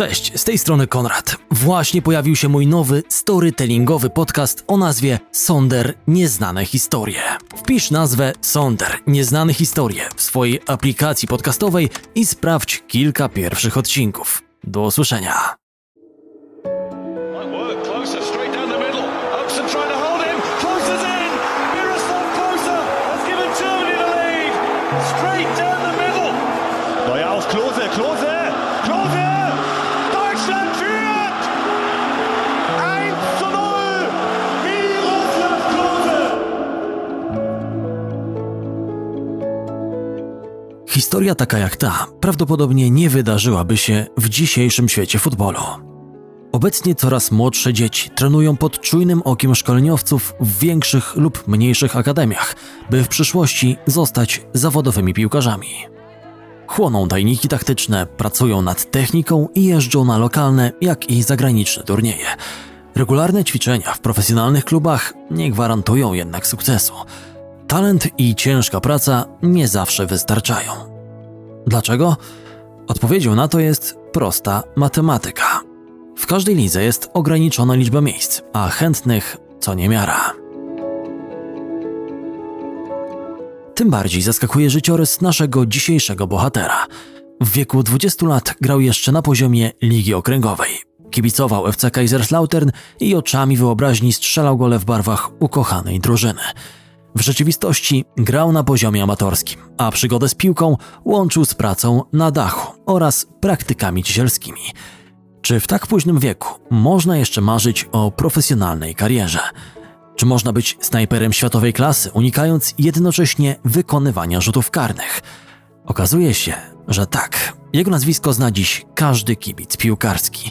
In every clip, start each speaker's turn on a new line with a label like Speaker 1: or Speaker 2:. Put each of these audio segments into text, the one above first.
Speaker 1: Cześć, z tej strony Konrad. Właśnie pojawił się mój nowy storytellingowy podcast o nazwie Sonder Nieznane Historie. Wpisz nazwę Sonder Nieznane Historie w swojej aplikacji podcastowej i sprawdź kilka pierwszych odcinków. Do usłyszenia. Historia taka jak ta prawdopodobnie nie wydarzyłaby się w dzisiejszym świecie futbolu. Obecnie coraz młodsze dzieci trenują pod czujnym okiem szkoleniowców w większych lub mniejszych akademiach, by w przyszłości zostać zawodowymi piłkarzami. Chłoną tajniki taktyczne, pracują nad techniką i jeżdżą na lokalne, jak i zagraniczne turnieje. Regularne ćwiczenia w profesjonalnych klubach nie gwarantują jednak sukcesu. Talent i ciężka praca nie zawsze wystarczają. Dlaczego? Odpowiedzią na to jest prosta matematyka. W każdej lidze jest ograniczona liczba miejsc, a chętnych co niemiara. Tym bardziej zaskakuje życiorys naszego dzisiejszego bohatera. W wieku 20 lat grał jeszcze na poziomie Ligi Okręgowej. Kibicował FC Kaiserslautern i oczami wyobraźni strzelał gole w barwach ukochanej drużyny. W rzeczywistości grał na poziomie amatorskim, a przygodę z piłką łączył z pracą na dachu oraz praktykami ciesielskimi. Czy w tak późnym wieku można jeszcze marzyć o profesjonalnej karierze? Czy można być snajperem światowej klasy, unikając jednocześnie wykonywania rzutów karnych? Okazuje się, że tak. Jego nazwisko zna dziś każdy kibic piłkarski.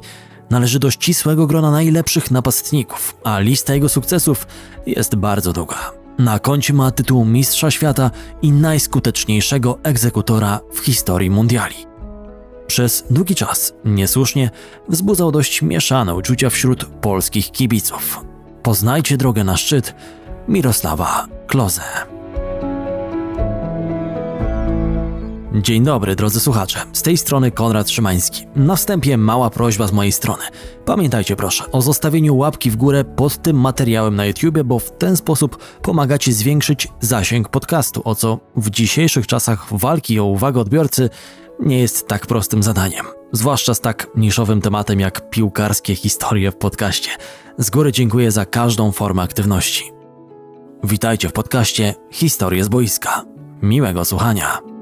Speaker 1: Należy do ścisłego grona najlepszych napastników, a lista jego sukcesów jest bardzo długa. Na koncie ma tytuł Mistrza Świata i najskuteczniejszego egzekutora w historii mundiali. Przez długi czas, niesłusznie, wzbudzał dość mieszane uczucia wśród polskich kibiców. Poznajcie drogę na szczyt Mirosława Kloze. Dzień dobry, drodzy słuchacze. Z tej strony Konrad Szymański. Na wstępie mała prośba z mojej strony. Pamiętajcie proszę o zostawieniu łapki w górę pod tym materiałem na YouTube, bo w ten sposób pomagacie zwiększyć zasięg podcastu, o co w dzisiejszych czasach walki o uwagę odbiorcy nie jest tak prostym zadaniem. Zwłaszcza z tak niszowym tematem jak piłkarskie historie w podcaście. Z góry dziękuję za każdą formę aktywności. Witajcie w podcaście Historie z boiska. Miłego słuchania.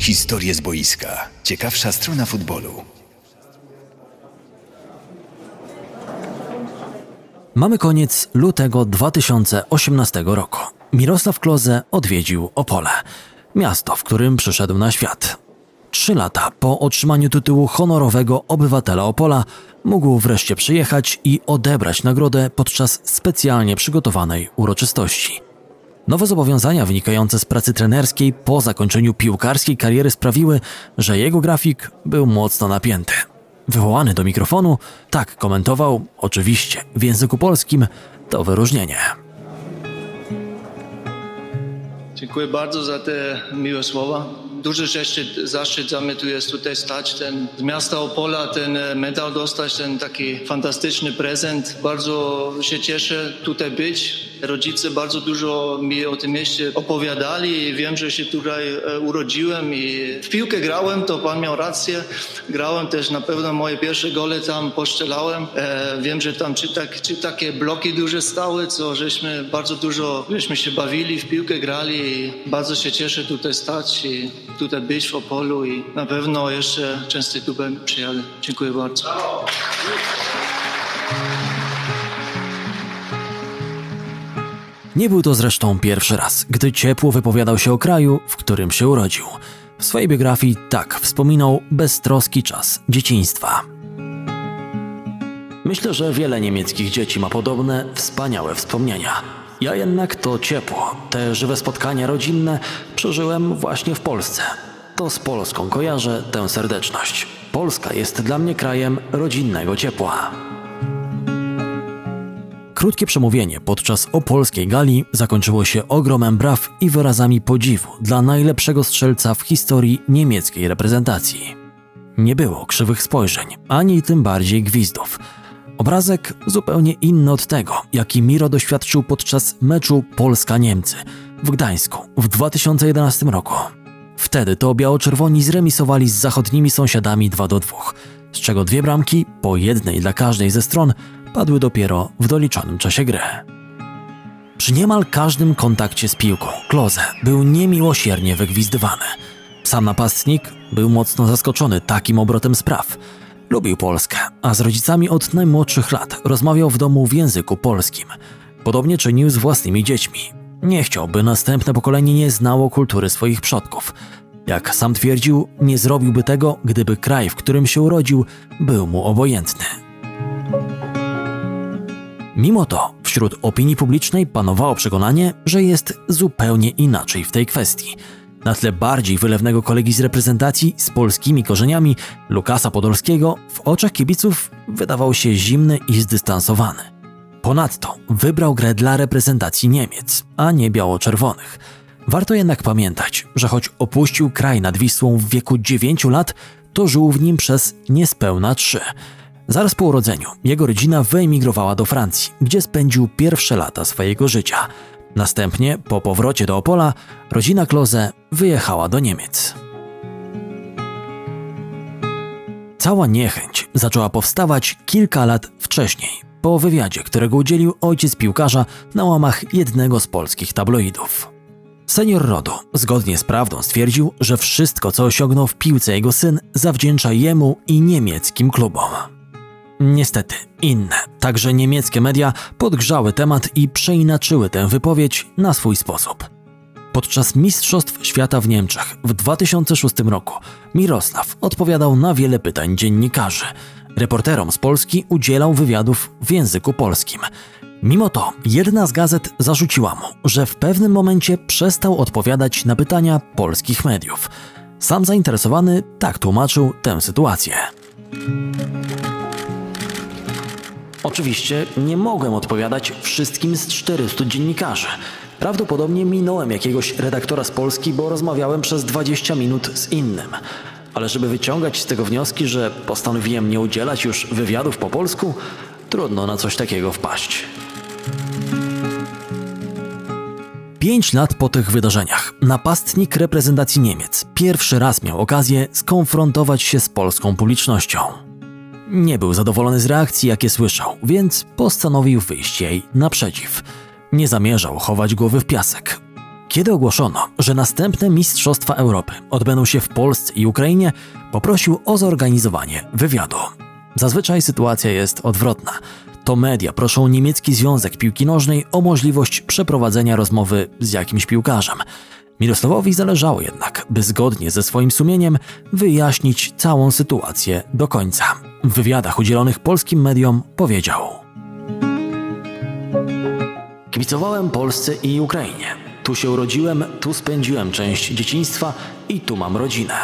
Speaker 2: Historie z boiska. Ciekawsza strona futbolu.
Speaker 1: Mamy koniec lutego 2018 roku. Mirosław Kloze odwiedził Opole, miasto, w którym przyszedł na świat. Trzy lata po otrzymaniu tytułu honorowego obywatela Opola mógł wreszcie przyjechać i odebrać nagrodę podczas specjalnie przygotowanej uroczystości. Nowe zobowiązania wynikające z pracy trenerskiej po zakończeniu piłkarskiej kariery sprawiły, że jego grafik był mocno napięty. Wywołany do mikrofonu, tak komentował, oczywiście w języku polskim, to wyróżnienie.
Speaker 3: Dziękuję bardzo za te miłe słowa. Duży zaszczyt, zaszczyt dla mnie tu jest tutaj stać, ten z miasta Opola, ten e, medal dostać, ten taki fantastyczny prezent. Bardzo się cieszę tutaj być. Rodzice bardzo dużo mi o tym mieście opowiadali i wiem, że się tutaj e, urodziłem i w piłkę grałem, to pan miał rację. Grałem też na pewno moje pierwsze gole tam poszczelałem. E, wiem, że tam czy, tak, czy takie bloki duże stały, co żeśmy bardzo dużo, żeśmy się bawili, w piłkę grali i bardzo się cieszę tutaj stać i tutaj być w Opolu i na pewno jeszcze często tu przyjadę. Dziękuję bardzo.
Speaker 1: Nie był to zresztą pierwszy raz, gdy ciepło wypowiadał się o kraju, w którym się urodził. W swojej biografii tak wspominał beztroski czas dzieciństwa. Myślę, że wiele niemieckich dzieci ma podobne wspaniałe wspomnienia. Ja jednak to ciepło, te żywe spotkania rodzinne przeżyłem właśnie w Polsce. To z Polską kojarzę tę serdeczność. Polska jest dla mnie krajem rodzinnego ciepła. Krótkie przemówienie podczas opolskiej gali zakończyło się ogromem braw i wyrazami podziwu dla najlepszego strzelca w historii niemieckiej reprezentacji. Nie było krzywych spojrzeń, ani tym bardziej gwizdów. Obrazek zupełnie inny od tego, jaki Miro doświadczył podczas meczu Polska-Niemcy w Gdańsku w 2011 roku. Wtedy to biało-czerwoni zremisowali z zachodnimi sąsiadami 2 do 2, z czego dwie bramki, po jednej dla każdej ze stron, padły dopiero w doliczonym czasie gry. Przy niemal każdym kontakcie z piłką Klose był niemiłosiernie wygwizdywany. Sam napastnik był mocno zaskoczony takim obrotem spraw. Lubił Polskę, a z rodzicami od najmłodszych lat rozmawiał w domu w języku polskim. Podobnie czynił z własnymi dziećmi. Nie chciał, by następne pokolenie nie znało kultury swoich przodków. Jak sam twierdził, nie zrobiłby tego, gdyby kraj, w którym się urodził, był mu obojętny. Mimo to wśród opinii publicznej panowało przekonanie, że jest zupełnie inaczej w tej kwestii. Na tle bardziej wylewnego kolegi z reprezentacji z polskimi korzeniami, Lukasa Podolskiego, w oczach kibiców wydawał się zimny i zdystansowany. Ponadto wybrał grę dla reprezentacji Niemiec, a nie biało-czerwonych. Warto jednak pamiętać, że choć opuścił kraj nad Wisłą w wieku 9 lat, to żył w nim przez niespełna 3. Zaraz po urodzeniu jego rodzina wyemigrowała do Francji, gdzie spędził pierwsze lata swojego życia. Następnie, po powrocie do Opola, rodzina Klose wyjechała do Niemiec. Cała niechęć zaczęła powstawać kilka lat wcześniej, po wywiadzie, którego udzielił ojciec piłkarza na łamach jednego z polskich tabloidów. Senior Rodu zgodnie z prawdą stwierdził, że wszystko, co osiągnął w piłce jego syn, zawdzięcza jemu i niemieckim klubom. Niestety, inne, także niemieckie media podgrzały temat i przeinaczyły tę wypowiedź na swój sposób. Podczas Mistrzostw Świata w Niemczech w 2006 roku Mirosław odpowiadał na wiele pytań dziennikarzy. Reporterom z Polski udzielał wywiadów w języku polskim. Mimo to jedna z gazet zarzuciła mu, że w pewnym momencie przestał odpowiadać na pytania polskich mediów. Sam zainteresowany tak tłumaczył tę sytuację. Oczywiście nie mogłem odpowiadać wszystkim z 400 dziennikarzy. Prawdopodobnie minąłem jakiegoś redaktora z Polski, bo rozmawiałem przez 20 minut z innym. Ale żeby wyciągać z tego wnioski, że postanowiłem nie udzielać już wywiadów po polsku, trudno na coś takiego wpaść. Pięć lat po tych wydarzeniach napastnik reprezentacji Niemiec pierwszy raz miał okazję skonfrontować się z polską publicznością. Nie był zadowolony z reakcji, jakie słyszał, więc postanowił wyjść jej naprzeciw. Nie zamierzał chować głowy w piasek. Kiedy ogłoszono, że następne Mistrzostwa Europy odbędą się w Polsce i Ukrainie, poprosił o zorganizowanie wywiadu. Zazwyczaj sytuacja jest odwrotna. To media proszą niemiecki Związek Piłki Nożnej o możliwość przeprowadzenia rozmowy z jakimś piłkarzem. Mirosławowi zależało jednak, by zgodnie ze swoim sumieniem wyjaśnić całą sytuację do końca. W wywiadach udzielonych polskim mediom powiedział: Kibicowałem Polsce i Ukrainie. Tu się urodziłem, tu spędziłem część dzieciństwa i tu mam rodzinę.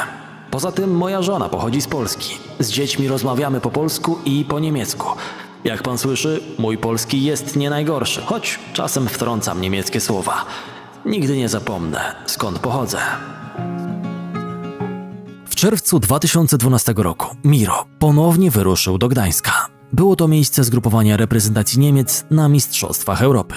Speaker 1: Poza tym moja żona pochodzi z Polski. Z dziećmi rozmawiamy po polsku i po niemiecku. Jak pan słyszy, mój polski jest nie najgorszy, choć czasem wtrącam niemieckie słowa. Nigdy nie zapomnę, skąd pochodzę. Czerwcu 2012 roku Miro ponownie wyruszył do Gdańska. Było to miejsce zgrupowania reprezentacji Niemiec na Mistrzostwach Europy.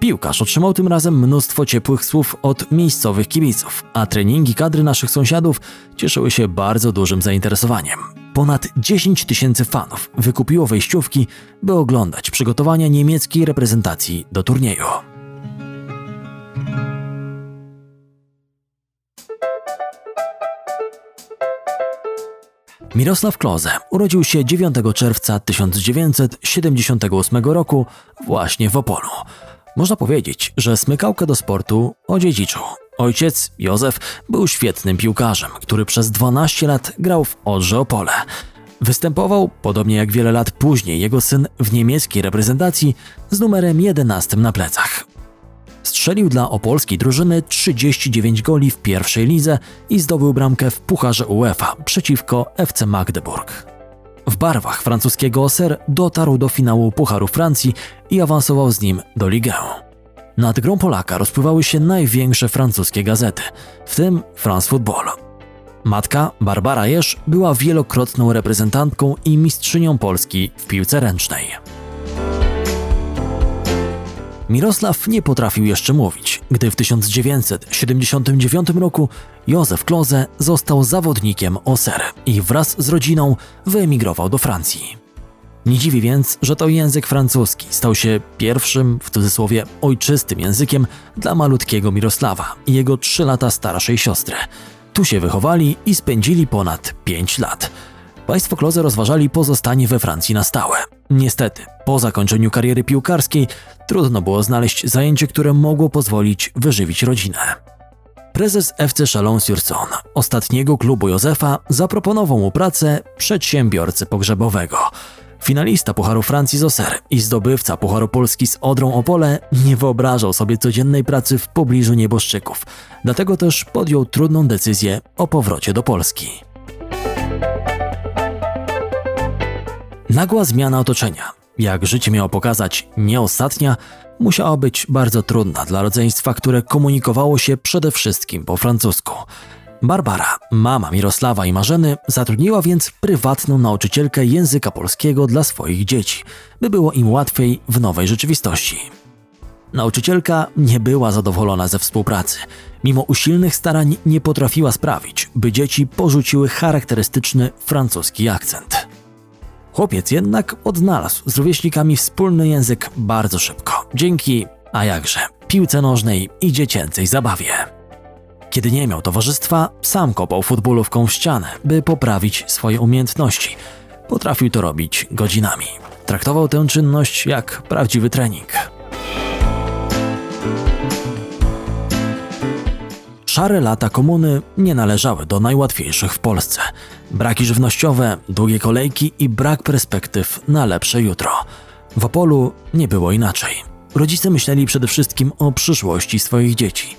Speaker 1: Piłkarz otrzymał tym razem mnóstwo ciepłych słów od miejscowych kibiców, a treningi kadry naszych sąsiadów cieszyły się bardzo dużym zainteresowaniem. Ponad 10 tysięcy fanów wykupiło wejściówki, by oglądać przygotowania niemieckiej reprezentacji do turnieju. Mirosław Kloze urodził się 9 czerwca 1978 roku właśnie w Opolu. Można powiedzieć, że smykałkę do sportu odziedziczył. Ojciec, Józef, był świetnym piłkarzem, który przez 12 lat grał w Odrze Opole. Występował, podobnie jak wiele lat później jego syn, w niemieckiej reprezentacji z numerem 11 na plecach. Strzelił dla opolskiej drużyny 39 goli w pierwszej lidze i zdobył bramkę w Pucharze UEFA przeciwko FC Magdeburg. W barwach francuskiego Auxerre dotarł do finału Pucharu Francji i awansował z nim do Ligue 1. Nad grą Polaka rozpływały się największe francuskie gazety, w tym France Football. Matka, Barbara Jesz, była wielokrotną reprezentantką i mistrzynią Polski w piłce ręcznej. Mirosław nie potrafił jeszcze mówić, gdy w 1979 roku Józef Kloze został zawodnikiem OSER i wraz z rodziną wyemigrował do Francji. Nie dziwi więc, że to język francuski stał się pierwszym, w cudzysłowie, ojczystym językiem dla malutkiego Mirosława i jego trzy lata starszej siostry. Tu się wychowali i spędzili ponad pięć lat. Państwo Kloze rozważali pozostanie we Francji na stałe. Niestety, po zakończeniu kariery piłkarskiej trudno było znaleźć zajęcie, które mogło pozwolić wyżywić rodzinę. Prezes FC Chalon-sur-Saône, ostatniego klubu Józefa, zaproponował mu pracę przedsiębiorcy pogrzebowego. Finalista Pucharu Francji z Auxerre i zdobywca Pucharu Polski z Odrą Opole nie wyobrażał sobie codziennej pracy w pobliżu nieboszczyków, dlatego też podjął trudną decyzję o powrocie do Polski. Nagła zmiana otoczenia, jak życie miało pokazać, nie ostatnia, musiała być bardzo trudna dla rodzeństwa, które komunikowało się przede wszystkim po francusku. Barbara, mama Mirosława i Marzeny, zatrudniła więc prywatną nauczycielkę języka polskiego dla swoich dzieci, by było im łatwiej w nowej rzeczywistości. Nauczycielka nie była zadowolona ze współpracy. Mimo usilnych starań nie potrafiła sprawić, by dzieci porzuciły charakterystyczny francuski akcent. Chłopiec jednak odnalazł z rówieśnikami wspólny język bardzo szybko, dzięki, a jakże, piłce nożnej i dziecięcej zabawie. Kiedy nie miał towarzystwa, sam kopał futbolówką w ścianę, by poprawić swoje umiejętności. Potrafił to robić godzinami. Traktował tę czynność jak prawdziwy trening. Szare lata komuny nie należały do najłatwiejszych w Polsce. Braki żywnościowe, długie kolejki i brak perspektyw na lepsze jutro. W Opolu nie było inaczej. Rodzice myśleli przede wszystkim o przyszłości swoich dzieci.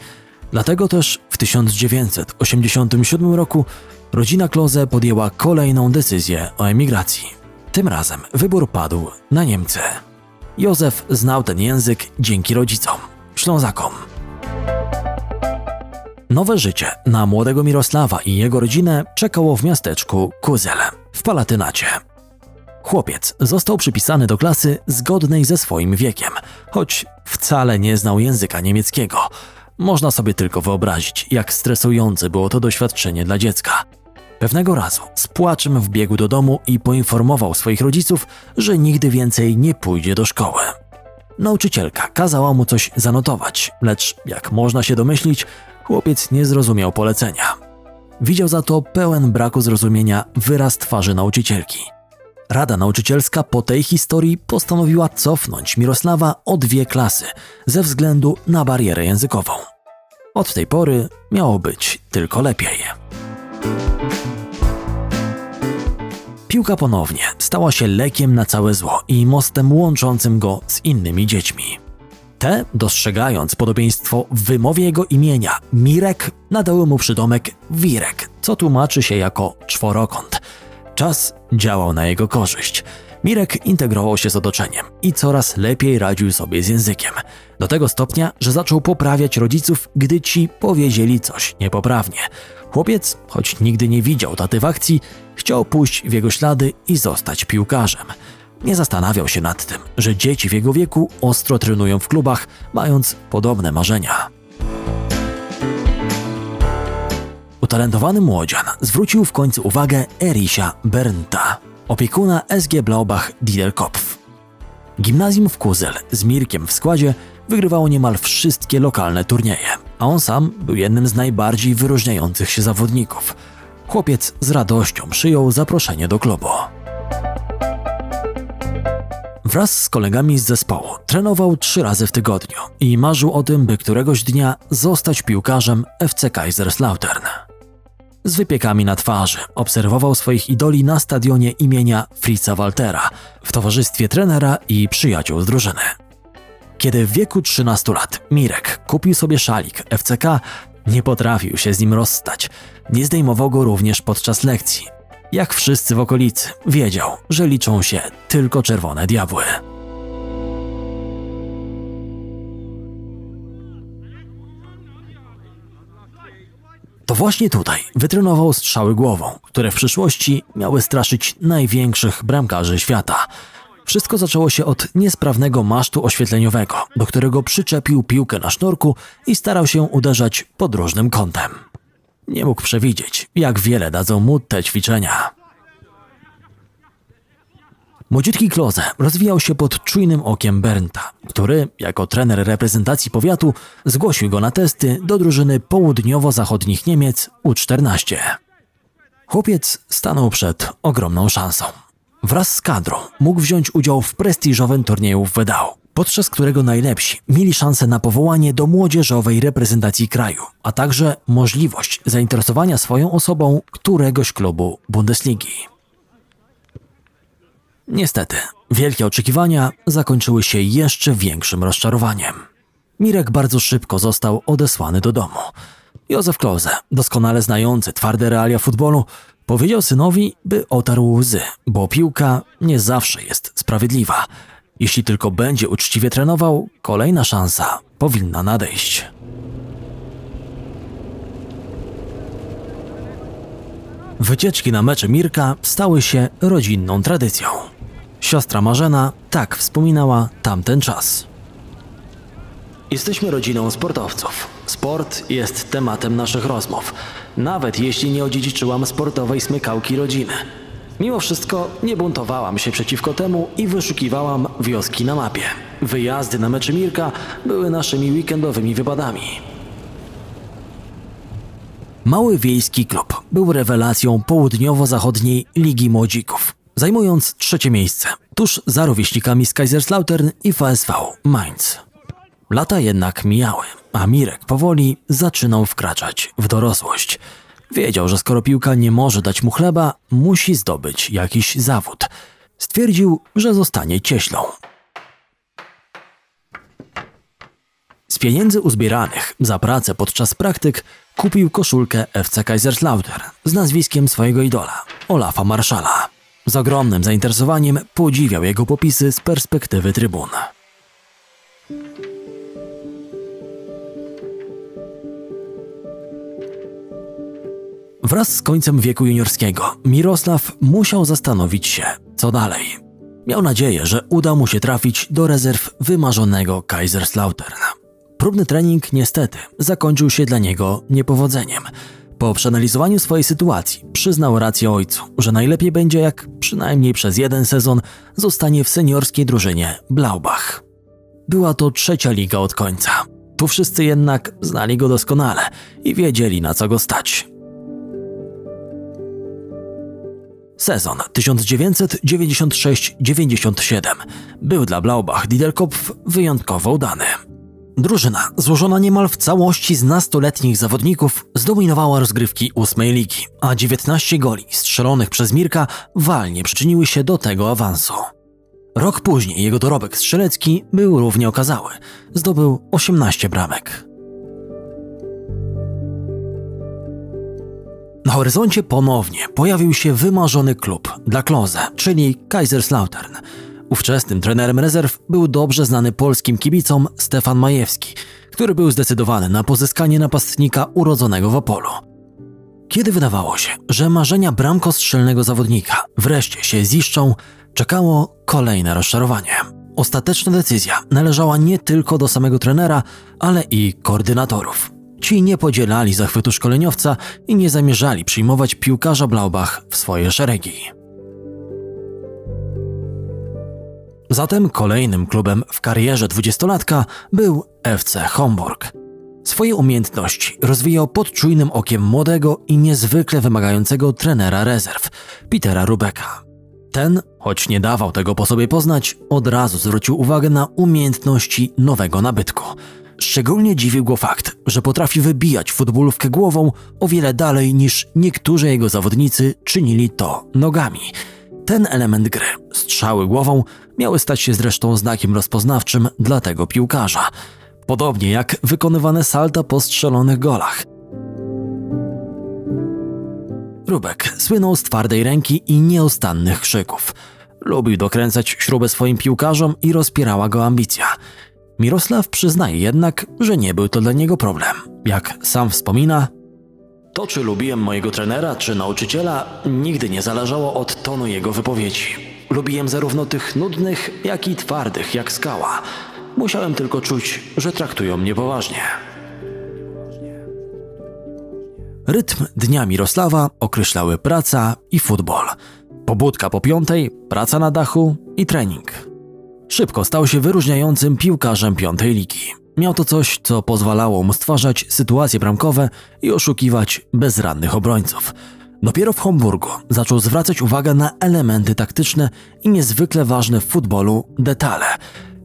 Speaker 1: Dlatego też w 1987 roku rodzina Kloze podjęła kolejną decyzję o emigracji. Tym razem wybór padł na Niemcy. Józef znał ten język dzięki rodzicom, Ślązakom. Nowe życie na młodego Mirosława i jego rodzinę czekało w miasteczku Kuzel w Palatynacie. Chłopiec został przypisany do klasy zgodnej ze swoim wiekiem, choć wcale nie znał języka niemieckiego. Można sobie tylko wyobrazić, jak stresujące było to doświadczenie dla dziecka. Pewnego razu z płaczem wbiegł do domu i poinformował swoich rodziców, że nigdy więcej nie pójdzie do szkoły. Nauczycielka kazała mu coś zanotować, lecz jak można się domyślić, chłopiec nie zrozumiał polecenia. Widział za to pełen braku zrozumienia wyraz twarzy nauczycielki. Rada nauczycielska po tej historii postanowiła cofnąć Mirosława o dwie klasy ze względu na barierę językową. Od tej pory miało być tylko lepiej. Piłka ponownie stała się lekiem na całe zło i mostem łączącym go z innymi dziećmi. Te, dostrzegając podobieństwo w wymowie jego imienia Mirek, nadały mu przydomek Wirek, co tłumaczy się jako czworokąt. Czas działał na jego korzyść. Mirek integrował się z otoczeniem i coraz lepiej radził sobie z językiem. Do tego stopnia, że zaczął poprawiać rodziców, gdy ci powiedzieli coś niepoprawnie. Chłopiec, choć nigdy nie widział taty w akcji, chciał pójść w jego ślady i zostać piłkarzem. Nie zastanawiał się nad tym, że dzieci w jego wieku ostro trenują w klubach, mając podobne marzenia. Utalentowany młodzian zwrócił w końcu uwagę Erisia Bernta, opiekuna SG Blaubach Diederkopf. Gimnazjum w Kuzel z Mirkiem w składzie wygrywało niemal wszystkie lokalne turnieje, a on sam był jednym z najbardziej wyróżniających się zawodników. Chłopiec z radością przyjął zaproszenie do klubu. Wraz z kolegami z zespołu trenował trzy razy w tygodniu i marzył o tym, by któregoś dnia zostać piłkarzem FC Kaiserslautern. Z wypiekami na twarzy obserwował swoich idoli na stadionie imienia Fritza Waltera w towarzystwie trenera i przyjaciół z drużyny. Kiedy w wieku 13 lat Mirek kupił sobie szalik FCK, nie potrafił się z nim rozstać. Nie zdejmował go również podczas lekcji. Jak wszyscy w okolicy, wiedział, że liczą się tylko czerwone diabły. To właśnie tutaj wytrenował strzały głową, które w przyszłości miały straszyć największych bramkarzy świata. Wszystko zaczęło się od niesprawnego masztu oświetleniowego, do którego przyczepił piłkę na sznurku i starał się uderzać pod różnym kątem. Nie mógł przewidzieć, jak wiele dadzą mu te ćwiczenia. Młodziutki Klose rozwijał się pod czujnym okiem Bernta, który, jako trener reprezentacji powiatu, zgłosił go na testy do drużyny południowo-zachodnich Niemiec U14. Chłopiec stanął przed ogromną szansą. Wraz z kadrą mógł wziąć udział w prestiżowym turnieju w Wedau, podczas którego najlepsi mieli szansę na powołanie do młodzieżowej reprezentacji kraju, a także możliwość zainteresowania swoją osobą któregoś klubu Bundesligi. Niestety, wielkie oczekiwania zakończyły się jeszcze większym rozczarowaniem. Mirek bardzo szybko został odesłany do domu. Józef Klose, doskonale znający twarde realia futbolu, powiedział synowi, by otarł łzy, bo piłka nie zawsze jest sprawiedliwa. Jeśli tylko będzie uczciwie trenował, kolejna szansa powinna nadejść. Wycieczki na mecze Mirka stały się rodzinną tradycją. Siostra Marzena tak wspominała tamten czas. Jesteśmy rodziną sportowców. Sport jest tematem naszych rozmów, nawet jeśli nie odziedziczyłam sportowej smykałki rodziny. Mimo wszystko nie buntowałam się przeciwko temu i wyszukiwałam wioski na mapie. Wyjazdy na mecze Mirka były naszymi weekendowymi wypadami. Mały wiejski klub był rewelacją południowo-zachodniej Ligi Młodzików, zajmując trzecie miejsce, tuż za rówieśnikami z Kaiserslautern i VSV Mainz. Lata jednak mijały, a Mirek powoli zaczynał wkraczać w dorosłość. Wiedział, że skoro piłka nie może dać mu chleba, musi zdobyć jakiś zawód. Stwierdził, że zostanie cieślą. Z pieniędzy uzbieranych za pracę podczas praktyk kupił koszulkę FC Kaiserslautern z nazwiskiem swojego idola, Olafa Marszala. Z ogromnym zainteresowaniem podziwiał jego popisy z perspektywy trybun. Wraz z końcem wieku juniorskiego Mirosław musiał zastanowić się, co dalej. Miał nadzieję, że uda mu się trafić do rezerw wymarzonego Kaiserslautern. Próbny trening niestety zakończył się dla niego niepowodzeniem. Po przeanalizowaniu swojej sytuacji przyznał rację ojcu, że najlepiej będzie jak przynajmniej przez jeden sezon zostanie w seniorskiej drużynie Blaubach. Była to trzecia liga od końca. Tu wszyscy jednak znali go doskonale i wiedzieli na co go stać. Sezon 1996-97 był dla Blaubach Didelkopf wyjątkowo udany. Drużyna, złożona niemal w całości z nastoletnich zawodników, zdominowała rozgrywki ósmej ligi, a 19 goli strzelonych przez Mirka walnie przyczyniły się do tego awansu. Rok później jego dorobek strzelecki był równie okazały. Zdobył 18 bramek. Na horyzoncie ponownie pojawił się wymarzony klub dla Klose, czyli Kaiserslautern. Ówczesnym trenerem rezerw był dobrze znany polskim kibicom Stefan Majewski, który był zdecydowany na pozyskanie napastnika urodzonego w Opolu. Kiedy wydawało się, że marzenia bramkostrzelnego zawodnika wreszcie się ziszczą, czekało kolejne rozczarowanie. Ostateczna decyzja należała nie tylko do samego trenera, ale i koordynatorów. Ci nie podzielali zachwytu szkoleniowca i nie zamierzali przyjmować piłkarza Blaubach w swoje szeregi. Zatem kolejnym klubem w karierze dwudziestolatka był FC Homburg. Swoje umiejętności rozwijał pod czujnym okiem młodego i niezwykle wymagającego trenera rezerw, Petera Rubeka. Ten, choć nie dawał tego po sobie poznać, od razu zwrócił uwagę na umiejętności nowego nabytku. Szczególnie dziwił go fakt, że potrafi wybijać futbolówkę głową o wiele dalej niż niektórzy jego zawodnicy czynili to nogami. Ten element gry, strzały głową, miały stać się zresztą znakiem rozpoznawczym dla tego piłkarza. Podobnie jak wykonywane salta po strzelonych golach. Rubek słynął z twardej ręki i nieustannych krzyków. Lubił dokręcać śrubę swoim piłkarzom i rozpierała go ambicja. Mirosław przyznaje jednak, że nie był to dla niego problem. Jak sam wspomina, To, czy lubiłem mojego trenera, czy nauczyciela, nigdy nie zależało od tonu jego wypowiedzi. Lubiłem zarówno tych nudnych, jak i twardych, jak skała. Musiałem tylko czuć, że traktują mnie poważnie. Rytm dnia Mirosława określały praca i futbol. Pobudka po piątej, praca na dachu i trening. Szybko stał się wyróżniającym piłkarzem piątej ligi. Miał to coś, co pozwalało mu stwarzać sytuacje bramkowe i oszukiwać bezrannych obrońców. Dopiero w Homburgu zaczął zwracać uwagę na elementy taktyczne i niezwykle ważne w futbolu detale.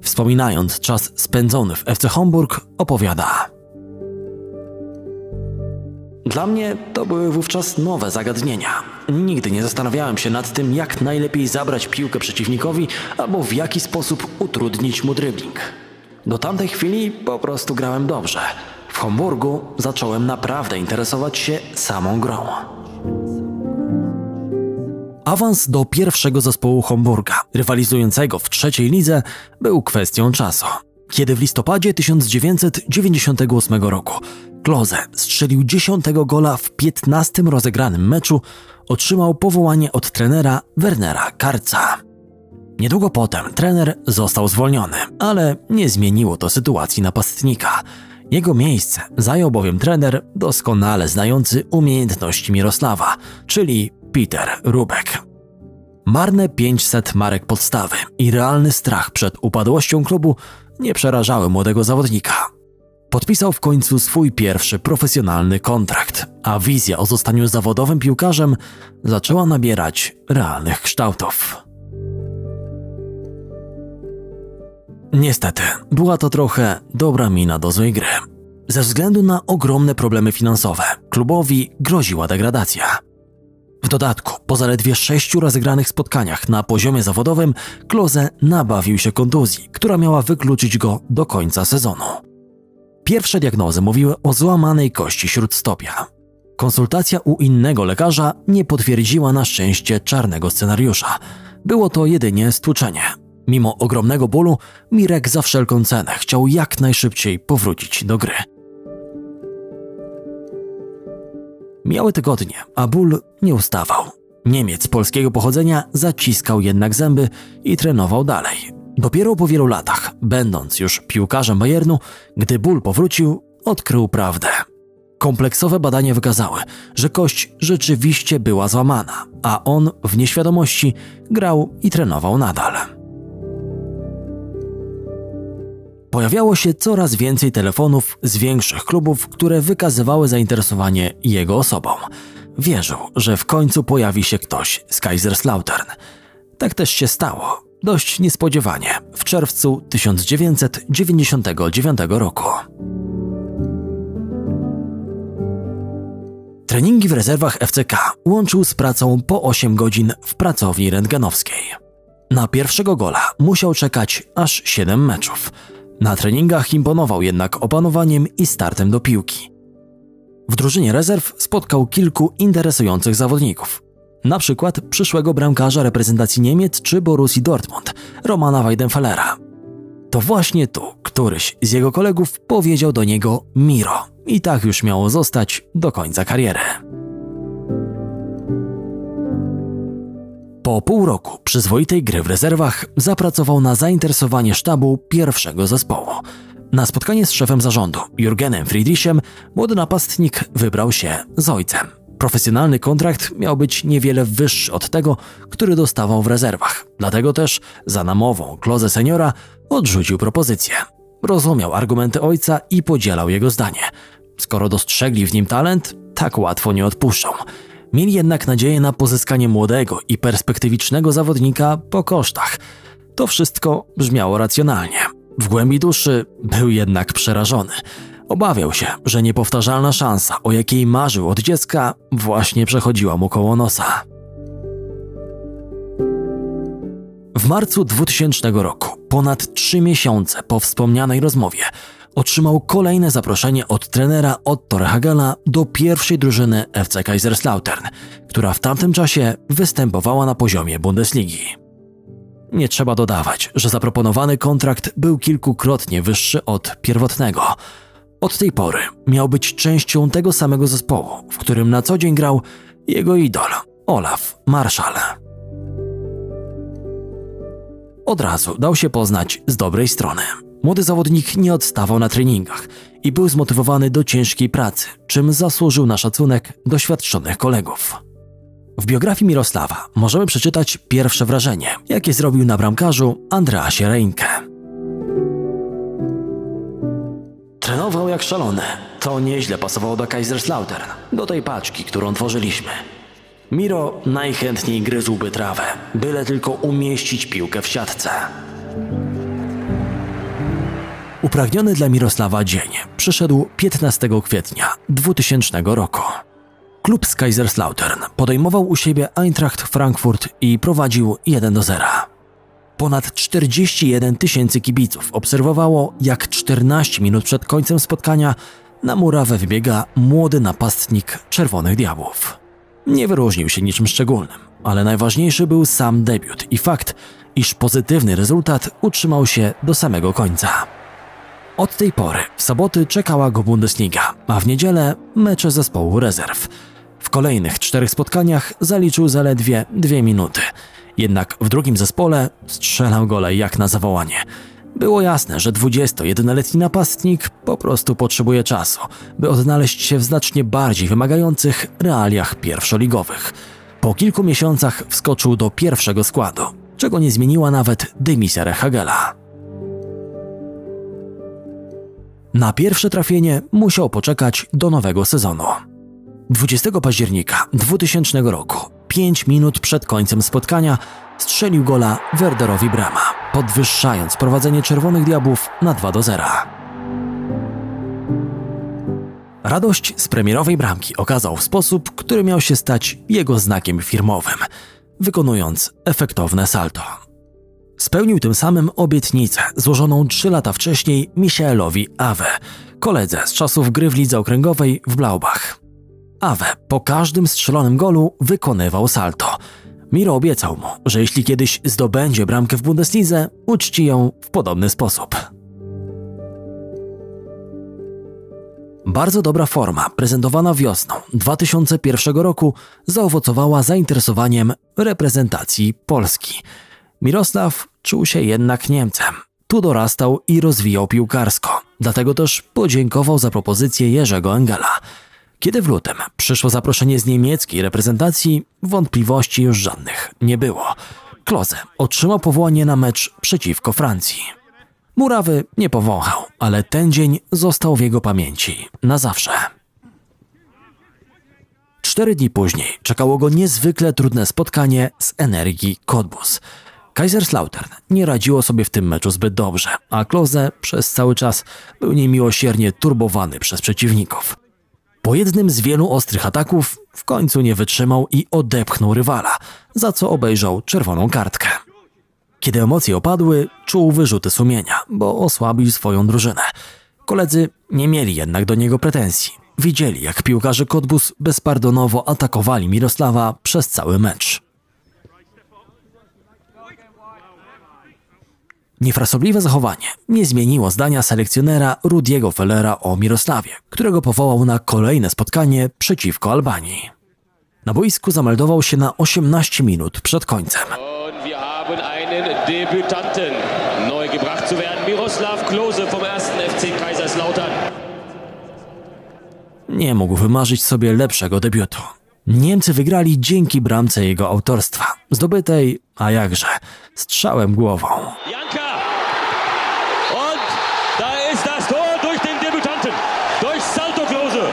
Speaker 1: Wspominając czas spędzony w FC Homburg, opowiada. Dla mnie to były wówczas nowe zagadnienia. Nigdy nie zastanawiałem się nad tym, jak najlepiej zabrać piłkę przeciwnikowi albo w jaki sposób utrudnić mu dribbling. Do tamtej chwili po prostu grałem dobrze. W Homburgu zacząłem naprawdę interesować się samą grą. Awans do pierwszego zespołu Homburga, rywalizującego w trzeciej lidze, był kwestią czasu. Kiedy w listopadzie 1998 roku Klose strzelił 10 gola w 15 rozegranym meczu, otrzymał powołanie od trenera Wernera Karca. Niedługo potem trener został zwolniony, ale nie zmieniło to sytuacji napastnika. Jego miejsce zajął bowiem trener doskonale znający umiejętności Mirosława, czyli Peter Rubek. Marne 500 marek podstawy i realny strach przed upadłością klubu nie przerażały młodego zawodnika. Podpisał w końcu swój pierwszy profesjonalny kontrakt, a wizja o zostaniu zawodowym piłkarzem zaczęła nabierać realnych kształtów. Niestety, była to trochę dobra mina do złej gry. Ze względu na ogromne problemy finansowe, klubowi groziła degradacja. W dodatku, po zaledwie sześciu rozegranych spotkaniach na poziomie zawodowym, Klose nabawił się kontuzji, która miała wykluczyć go do końca sezonu. Pierwsze diagnozy mówiły o złamanej kości śródstopia. Konsultacja u innego lekarza nie potwierdziła na szczęście czarnego scenariusza. Było to jedynie stłuczenie. Mimo ogromnego bólu, Mirek za wszelką cenę chciał jak najszybciej powrócić do gry. Miały tygodnie, a ból nie ustawał. Niemiec polskiego pochodzenia zaciskał jednak zęby i trenował dalej. Dopiero po wielu latach, będąc już piłkarzem Bayernu, gdy ból powrócił, odkrył prawdę. Kompleksowe badania wykazały, że kość rzeczywiście była złamana, a on w nieświadomości grał i trenował nadal. Pojawiało się coraz więcej telefonów z większych klubów, które wykazywały zainteresowanie jego osobą. Wierzył, że w końcu pojawi się ktoś z Kaiserslautern. Tak też się stało, dość niespodziewanie, w czerwcu 1999 roku. Treningi w rezerwach FCK łączył z pracą po 8 godzin w pracowni rentgenowskiej. Na pierwszego gola musiał czekać aż 7 meczów. Na treningach imponował jednak opanowaniem i startem do piłki. W drużynie rezerw spotkał kilku interesujących zawodników. Na przykład przyszłego bramkarza reprezentacji Niemiec czy Borussii Dortmund, Romana Weidenfellera. To właśnie tu któryś z jego kolegów powiedział do niego Miro i tak już miało zostać do końca kariery. Po pół roku przyzwoitej gry w rezerwach zapracował na zainteresowanie sztabu pierwszego zespołu. Na spotkanie z szefem zarządu, Jurgenem Friedrichem, młody napastnik wybrał się z ojcem. Profesjonalny kontrakt miał być niewiele wyższy od tego, który dostawał w rezerwach. Dlatego też za namową Klose seniora odrzucił propozycję. Rozumiał argumenty ojca i podzielał jego zdanie. Skoro dostrzegli w nim talent, tak łatwo nie odpuszczą. Mieli jednak nadzieję na pozyskanie młodego i perspektywicznego zawodnika po kosztach. To wszystko brzmiało racjonalnie. W głębi duszy był jednak przerażony. Obawiał się, że niepowtarzalna szansa, o jakiej marzył od dziecka, właśnie przechodziła mu koło nosa. W marcu 2000 roku, ponad trzy miesiące po wspomnianej rozmowie, otrzymał kolejne zaproszenie od trenera Otto Rehagela do pierwszej drużyny FC Kaiserslautern, która w tamtym czasie występowała na poziomie Bundesligi. Nie trzeba dodawać, że zaproponowany kontrakt był kilkukrotnie wyższy od pierwotnego. Od tej pory miał być częścią tego samego zespołu, w którym na co dzień grał jego idol, Olaf Marshall. Od razu dał się poznać z dobrej strony. Młody zawodnik nie odstawał na treningach i był zmotywowany do ciężkiej pracy, czym zasłużył na szacunek doświadczonych kolegów. W biografii Mirosława możemy przeczytać pierwsze wrażenie, jakie zrobił na bramkarzu Andreasie Reinke. Trenował jak szalony. To nieźle pasowało do Kaiserslautern, do tej paczki, którą tworzyliśmy. Miro najchętniej gryzłby trawę, byle tylko umieścić piłkę w siatce. Upragniony dla Mirosława dzień przyszedł 15 kwietnia 2000 roku. Klub z Kaiserslautern podejmował u siebie Eintracht Frankfurt i prowadził 1 do 0. Ponad 41 tysięcy kibiców obserwowało, jak 14 minut przed końcem spotkania na murawę wybiega młody napastnik Czerwonych Diabłów. Nie wyróżnił się niczym szczególnym, ale najważniejszy był sam debiut i fakt, iż pozytywny rezultat utrzymał się do samego końca. Od tej pory w soboty czekała go Bundesliga, a w niedzielę mecze zespołu rezerw. W kolejnych czterech spotkaniach zaliczył zaledwie dwie minuty. Jednak w drugim zespole strzelał gole jak na zawołanie. Było jasne, że 21-letni napastnik po prostu potrzebuje czasu, by odnaleźć się w znacznie bardziej wymagających realiach pierwszoligowych. Po kilku miesiącach wskoczył do pierwszego składu, czego nie zmieniła nawet dymisja Rehagela. Na pierwsze trafienie musiał poczekać do nowego sezonu. 20 października 2000 roku, 5 minut przed końcem spotkania, strzelił gola Werderowi Brama, podwyższając prowadzenie Czerwonych Diabłów na 2 do 0. Radość z premierowej bramki okazał w sposób, który miał się stać jego znakiem firmowym, wykonując efektowne salto. Spełnił tym samym obietnicę złożoną trzy lata wcześniej Michaelowi Awe, koledze z czasów gry w lidze okręgowej w Blaubach. Awe po każdym strzelonym golu wykonywał salto. Miro obiecał mu, że jeśli kiedyś zdobędzie bramkę w Bundeslidze, uczci ją w podobny sposób. Bardzo dobra forma, prezentowana wiosną 2001 roku, zaowocowała zainteresowaniem reprezentacji Polski. Mirosław czuł się jednak Niemcem. Tu dorastał i rozwijał piłkarsko, dlatego też podziękował za propozycję Jerzego Engela. Kiedy w lutym przyszło zaproszenie z niemieckiej reprezentacji, wątpliwości już żadnych nie było. Klose otrzymał powołanie na mecz przeciwko Francji. Murawy nie powąchał, ale ten dzień został w jego pamięci na zawsze. Cztery dni później czekało go niezwykle trudne spotkanie z Energii Cottbus. Kaiserslautern nie radziło sobie w tym meczu zbyt dobrze, a Klose przez cały czas był niemiłosiernie turbowany przez przeciwników. Po jednym z wielu ostrych ataków w końcu nie wytrzymał i odepchnął rywala, za co obejrzał czerwoną kartkę. Kiedy emocje opadły, czuł wyrzuty sumienia, bo osłabił swoją drużynę. Koledzy nie mieli jednak do niego pretensji. Widzieli, jak piłkarze Kotbus bezpardonowo atakowali Mirosława przez cały mecz. Niefrasobliwe zachowanie nie zmieniło zdania selekcjonera Rudiego Fellera o Mirosławie, którego powołał na kolejne spotkanie przeciwko Albanii. Na boisku zameldował się na 18 minut przed końcem.
Speaker 4: Und wir haben einen Debütanten. Neu gebracht zu werden, Miroslav Klose vom 1. FC Kaiserslautern.
Speaker 1: Nie mógł wymarzyć sobie lepszego debiutu. Niemcy wygrali dzięki bramce jego autorstwa, zdobytej, a jakże, strzałem głową.
Speaker 4: Janka! Und da ist das Tor durch den Debütanten. Durch Salto Klose.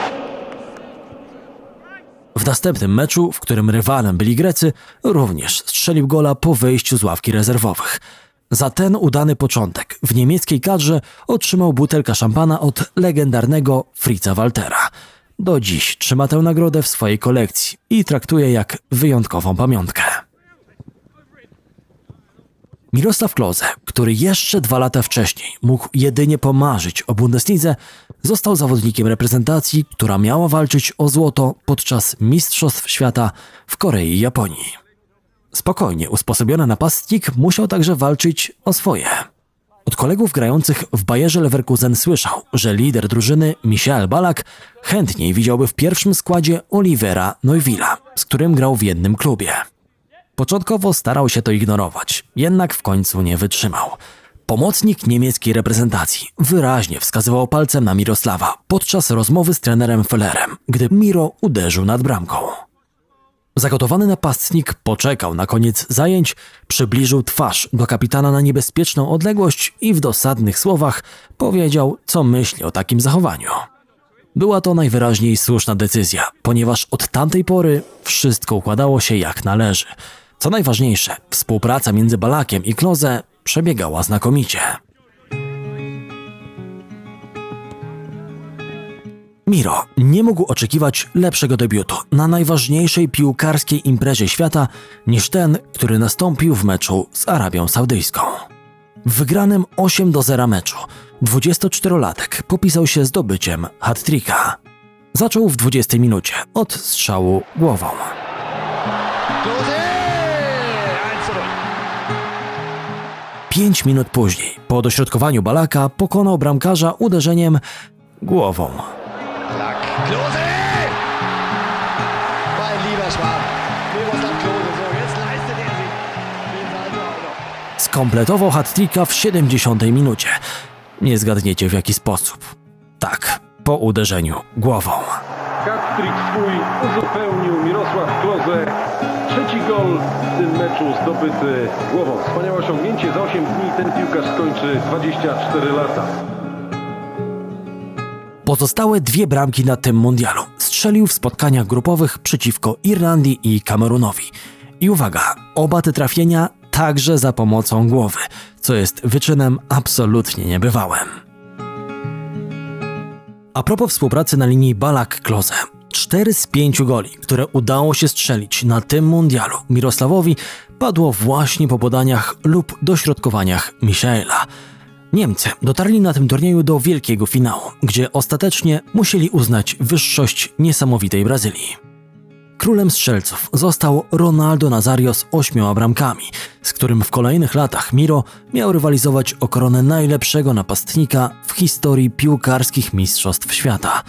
Speaker 1: W następnym meczu, w którym rywalem byli Grecy, również strzelił gola po wyjściu z ławki rezerwowych. Za ten udany początek w niemieckiej kadrze otrzymał butelkę szampana od legendarnego Fritza Waltera. Do dziś trzyma tę nagrodę w swojej kolekcji i traktuje jak wyjątkową pamiątkę. Mirosław Klose, który jeszcze dwa lata wcześniej mógł jedynie pomarzyć o Bundeslidze, został zawodnikiem reprezentacji, która miała walczyć o złoto podczas Mistrzostw Świata w Korei i Japonii. Spokojnie usposobiony napastnik musiał także walczyć o swoje. Od kolegów grających w Bayerze Leverkusen słyszał, że lider drużyny Michael Balak chętniej widziałby w pierwszym składzie Olivera Neuvilla, z którym grał w jednym klubie. Początkowo starał się to ignorować, jednak w końcu nie wytrzymał. Pomocnik niemieckiej reprezentacji wyraźnie wskazywał palcem na Mirosława podczas rozmowy z trenerem Fellerem, gdy Miro uderzył nad bramką. Zagotowany napastnik poczekał na koniec zajęć, przybliżył twarz do kapitana na niebezpieczną odległość i w dosadnych słowach powiedział, co myśli o takim zachowaniu. Była to najwyraźniej słuszna decyzja, ponieważ od tamtej pory wszystko układało się jak należy. Co najważniejsze, współpraca między Balakiem i Kloze przebiegała znakomicie. Miro nie mógł oczekiwać lepszego debiutu na najważniejszej piłkarskiej imprezie świata niż ten, który nastąpił w meczu z Arabią Saudyjską. W wygranym 8 do 0 meczu 24-latek popisał się zdobyciem hat-tricka. Zaczął w 20 minucie od strzału głową.
Speaker 5: Klose! 1
Speaker 1: Pięć minut później, po dośrodkowaniu Balaka, pokonał bramkarza uderzeniem głową.
Speaker 5: Klose! Mein lieber Schwan. Miroslav Klose. So, jetzt leistet er sich.
Speaker 1: Skompletował hat-tricka w 70 minucie. Nie zgadniecie w jaki sposób. Tak, po uderzeniu głową.
Speaker 6: Hat-trick swój uzupełnił Mirosław Kloze. Trzeci gol w tym meczu zdobyty głową. Wspaniałe osiągnięcie. Za 8 dni ten piłkarz skończy 24 lata.
Speaker 1: Pozostałe dwie bramki na tym mundialu strzelił w spotkaniach grupowych przeciwko Irlandii i Kamerunowi. I uwaga, oba te trafienia także za pomocą głowy, co jest wyczynem absolutnie niebywałym. A propos współpracy na linii Balak-Klose. Cztery z pięciu goli, które udało się strzelić na tym mundialu Mirosławowi, padło właśnie po podaniach lub dośrodkowaniach Michaela. Niemcy dotarli na tym turnieju do wielkiego finału, gdzie ostatecznie musieli uznać wyższość niesamowitej Brazylii. Królem strzelców został Ronaldo Nazario z ośmioma bramkami, z którym w kolejnych latach Miro miał rywalizować o koronę najlepszego napastnika w historii piłkarskich mistrzostw świata.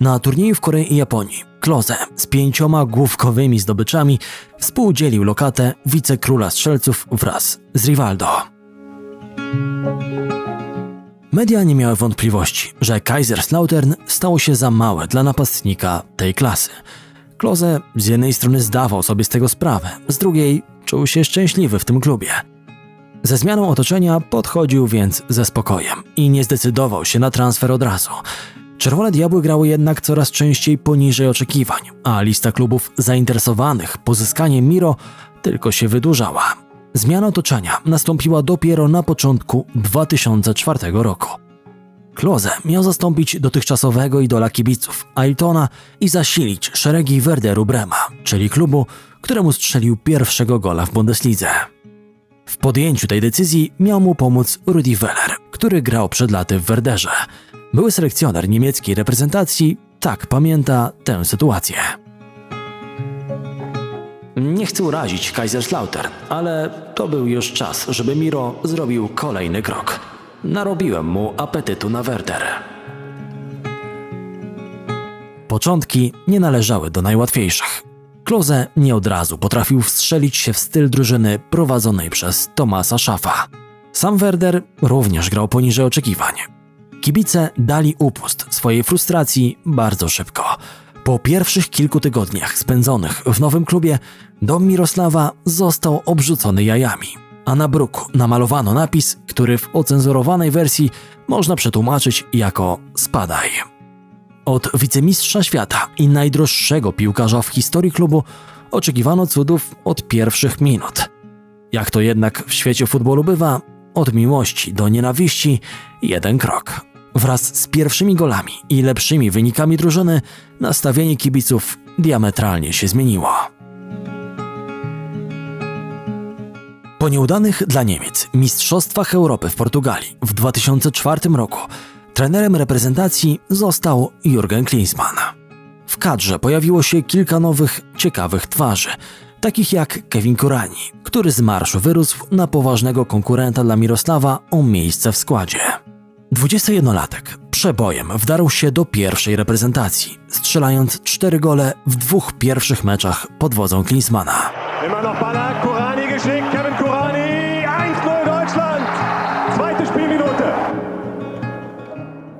Speaker 1: Na turnieju w Korei i Japonii Klose z pięcioma główkowymi zdobyczami współdzielił lokatę wicekróla strzelców wraz z Rivaldo. Media nie miały wątpliwości, że Kaiserslautern stało się za małe dla napastnika tej klasy. Klose z jednej strony zdawał sobie z tego sprawę, z drugiej czuł się szczęśliwy w tym klubie. Ze zmianą otoczenia podchodził więc ze spokojem i nie zdecydował się na transfer od razu. Czerwone Diabły grały jednak coraz częściej poniżej oczekiwań, a lista klubów zainteresowanych pozyskaniem Miro tylko się wydłużała. Zmiana otoczenia nastąpiła dopiero na początku 2004 roku. Klose miał zastąpić dotychczasowego idola kibiców Ailtona i zasilić szeregi Werderu Brema, czyli klubu, któremu strzelił pierwszego gola w Bundeslidze. W podjęciu tej decyzji miał mu pomóc Rudi Weller, który grał przed laty w Werderze. Były selekcjoner niemieckiej reprezentacji tak pamięta tę sytuację. Nie chcę urazić Kaiserslautern, ale to był już czas, żeby Miro zrobił kolejny krok. Narobiłem mu apetytu na Werder. Początki nie należały do najłatwiejszych. Klose nie od razu potrafił wstrzelić się w styl drużyny prowadzonej przez Tomasa Schaffa. Sam Werder również grał poniżej oczekiwań. Kibice dali upust swojej frustracji bardzo szybko. Po pierwszych kilku tygodniach spędzonych w nowym klubie, dom Mirosława został obrzucony jajami, a na bruku namalowano napis, który w ocenzurowanej wersji można przetłumaczyć jako spadaj. Od wicemistrza świata i najdroższego piłkarza w historii klubu oczekiwano cudów od pierwszych minut. Jak to jednak w świecie futbolu bywa, od miłości do nienawiści jeden krok. Wraz z pierwszymi golami i lepszymi wynikami drużyny nastawienie kibiców diametralnie się zmieniło. Po nieudanych dla Niemiec Mistrzostwach Europy w Portugalii w 2004 roku trenerem reprezentacji został Jurgen Klinsmann. W kadrze pojawiło się kilka nowych, ciekawych twarzy. takich jak Kevin Kurani, który z marszu wyrósł na poważnego konkurenta dla Mirosława o miejsce w składzie. 21-latek przebojem wdarł się do pierwszej reprezentacji, strzelając cztery gole w dwóch pierwszych meczach pod wodzą Klinsmana.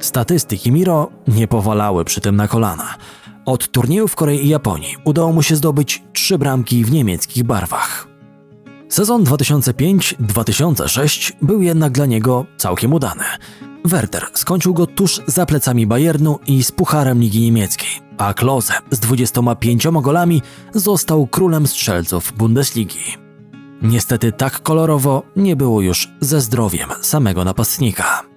Speaker 1: Statystyki Miro nie powalały przy tym na kolana. Od turniejów w Korei i Japonii udało mu się zdobyć trzy bramki w niemieckich barwach. Sezon 2005-2006 był jednak dla niego całkiem udany. Werder skończył go tuż za plecami Bayernu i z Pucharem Ligi Niemieckiej, a Klose z 25 golami został królem strzelców Bundesligi. Niestety tak kolorowo nie było już ze zdrowiem samego napastnika.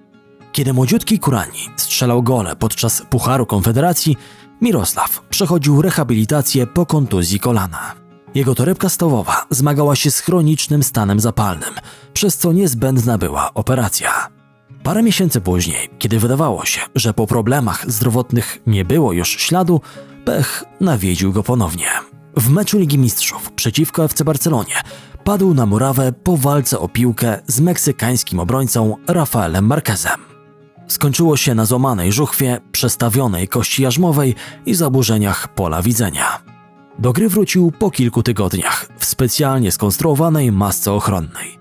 Speaker 1: Kiedy młodziutki Kurani strzelał gole podczas Pucharu Konfederacji, Mirosław przechodził rehabilitację po kontuzji kolana. Jego torebka stołowa zmagała się z chronicznym stanem zapalnym, przez co niezbędna była operacja. Parę miesięcy później, kiedy wydawało się, że po problemach zdrowotnych nie było już śladu, pech nawiedził go ponownie. W meczu Ligi Mistrzów przeciwko FC Barcelonie padł na murawę po walce o piłkę z meksykańskim obrońcą Rafaelem Marquezem. Skończyło się na złamanej żuchwie, przestawionej kości jarzmowej i zaburzeniach pola widzenia. Do gry wrócił po kilku tygodniach w specjalnie skonstruowanej masce ochronnej.